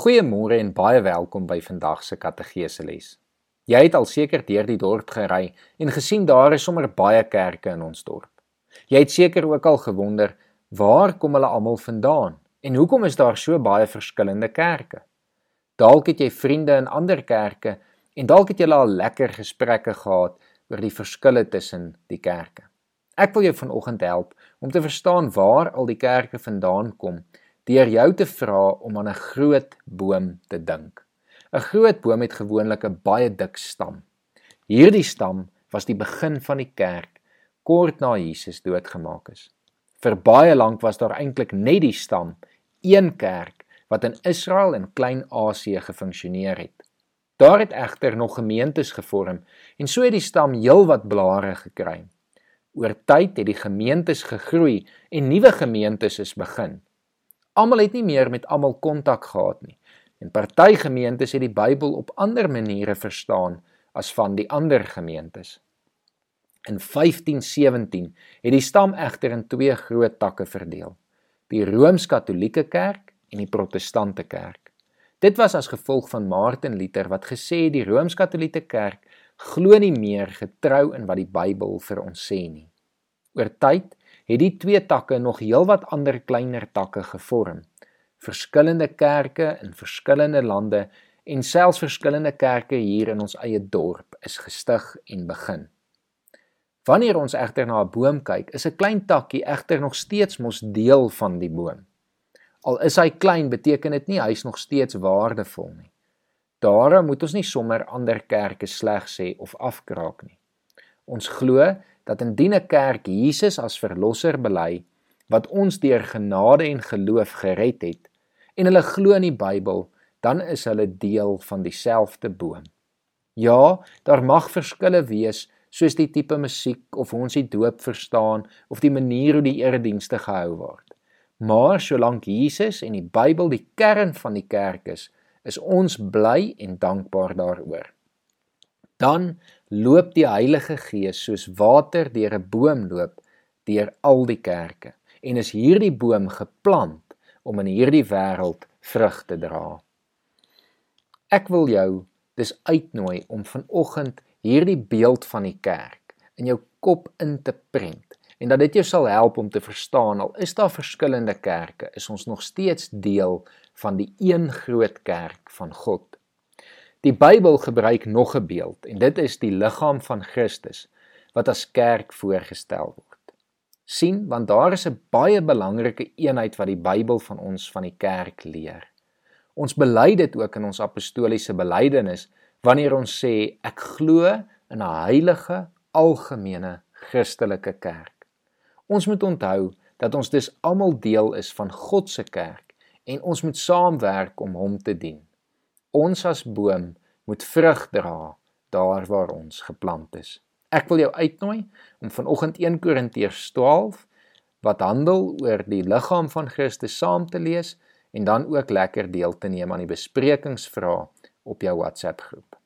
Goeiemôre en baie welkom by vandag se katedese les. Jy het al seker deur die dorp gery en gesien daar is sommer baie kerke in ons dorp. Jy het seker ook al gewonder, waar kom hulle almal vandaan en hoekom is daar so baie verskillende kerke? Dalk het jy vriende in ander kerke en dalk het julle al lekker gesprekke gehad oor die verskille tussen die kerke. Ek wil jou vanoggend help om te verstaan waar al die kerke vandaan kom deur jou te vra om aan 'n groot boom te dink. 'n Groot boom het gewoonlik 'n baie dik stam. Hierdie stam was die begin van die kerk kort na Jesus doodgemaak is. Vir baie lank was daar eintlik net die stam, een kerk wat in Israel en Klein-Asië gefunksioneer het. Daar het egter nog gemeentes gevorm en so het die stam heelwat blare gekry. Oor tyd het die gemeentes gegroei en nuwe gemeentes is begin. Almal het nie meer met almal kontak gehad nie. En party gemeentes het die Bybel op ander maniere verstaan as van die ander gemeentes. In 1517 het die stam egter in twee groot takke verdeel: die Rooms-Katolieke Kerk en die Protestante Kerk. Dit was as gevolg van Martin Luther wat gesê het die Rooms-Katolieke Kerk glo nie meer getrou in wat die Bybel vir ons sê nie. Oor tyd het die twee takke nog heelwat ander kleiner takke gevorm. Verskillende kerke in verskillende lande en selfs verskillende kerke hier in ons eie dorp is gestig en begin. Wanneer ons egter na 'n boom kyk, is 'n klein takkie egter nog steeds mos deel van die boom. Al is hy klein, beteken dit nie hy's nog steeds waardevol nie. Daarom moet ons nie sommer ander kerke sleg sê of afkraak nie. Ons glo dat indien 'n kerk Jesus as verlosser bely wat ons deur genade en geloof gered het en hulle glo in die Bybel, dan is hulle deel van dieselfde boom. Ja, daar mag verskille wees soos die tipe musiek of ons die doop verstaan of die manier hoe die eredienste gehou word. Maar solank Jesus en die Bybel die kern van die kerk is, is ons bly en dankbaar daaroor. Dan loop die Heilige Gees soos water deur 'n boom loop deur al die kerke en is hierdie boom geplant om in hierdie wêreld vrug te dra. Ek wil jou dis uitnooi om vanoggend hierdie beeld van die kerk in jou kop in te prent en dat dit jou sal help om te verstaan al is daar verskillende kerke is ons nog steeds deel van die een groot kerk van God Die Bybel gebruik nog 'n beeld en dit is die liggaam van Christus wat as kerk voorgestel word. sien want daar is 'n baie belangrike eenheid wat die Bybel van ons van die kerk leer. Ons bely dit ook in ons apostoliese belydenis wanneer ons sê ek glo in 'n heilige algemene Christelike kerk. Ons moet onthou dat ons dus almal deel is van God se kerk en ons moet saamwerk om hom te dien. Ons as boom moet vrug dra daar waar ons geplant is. Ek wil jou uitnooi om vanoggend 1 Korintiërs 12 wat handel oor die liggaam van Christus saam te lees en dan ook lekker deel te neem aan die besprekingsvrae op jou WhatsApp groep.